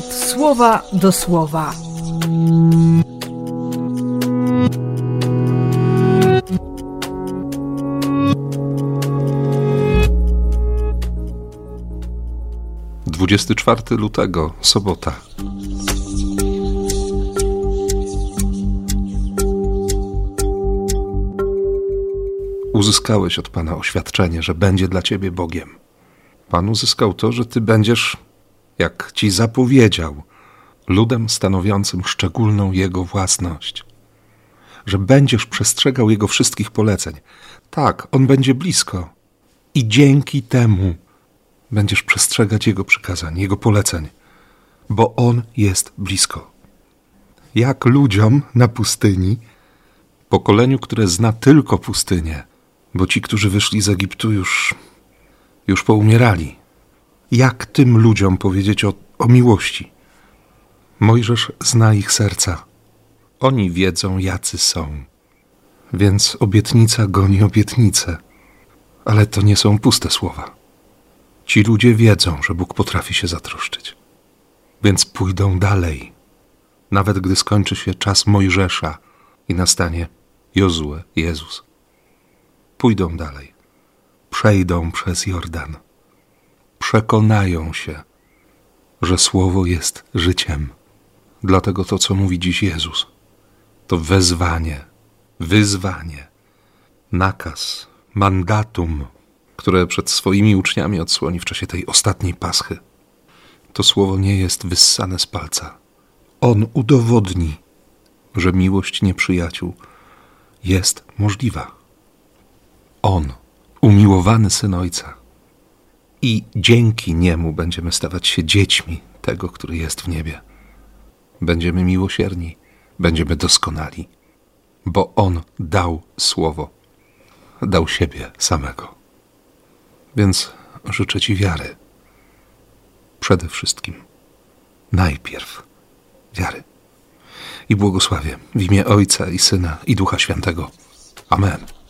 słowa do słowa. Dwudziesty czwarty lutego, sobota. Uzyskałeś od Pana oświadczenie, że będzie dla Ciebie Bogiem. Pan uzyskał to, że Ty będziesz, jak Ci zapowiedział, ludem stanowiącym szczególną Jego własność. Że będziesz przestrzegał Jego wszystkich poleceń. Tak, On będzie blisko. I dzięki temu będziesz przestrzegać Jego przykazań, Jego poleceń, bo On jest blisko. Jak ludziom na pustyni, pokoleniu, które zna tylko pustynię, bo ci, którzy wyszli z Egiptu, już, już poumierali. Jak tym ludziom powiedzieć o, o miłości? Mojżesz zna ich serca. Oni wiedzą, jacy są. Więc obietnica goni obietnicę. Ale to nie są puste słowa. Ci ludzie wiedzą, że Bóg potrafi się zatroszczyć. Więc pójdą dalej. Nawet gdy skończy się czas Mojżesza i nastanie Jozue, Jezus pójdą dalej, przejdą przez Jordan, przekonają się, że Słowo jest życiem. Dlatego to, co mówi dziś Jezus, to wezwanie, wyzwanie, nakaz, mandatum, które przed swoimi uczniami odsłoni w czasie tej ostatniej paschy. To słowo nie jest wyssane z palca. On udowodni, że miłość nieprzyjaciół jest możliwa. On, umiłowany syn Ojca. I dzięki niemu będziemy stawać się dziećmi tego, który jest w niebie. Będziemy miłosierni, będziemy doskonali, bo On dał słowo, dał siebie samego. Więc życzę Ci wiary. Przede wszystkim, najpierw wiary. I błogosławię w imię Ojca i Syna i Ducha Świętego. Amen.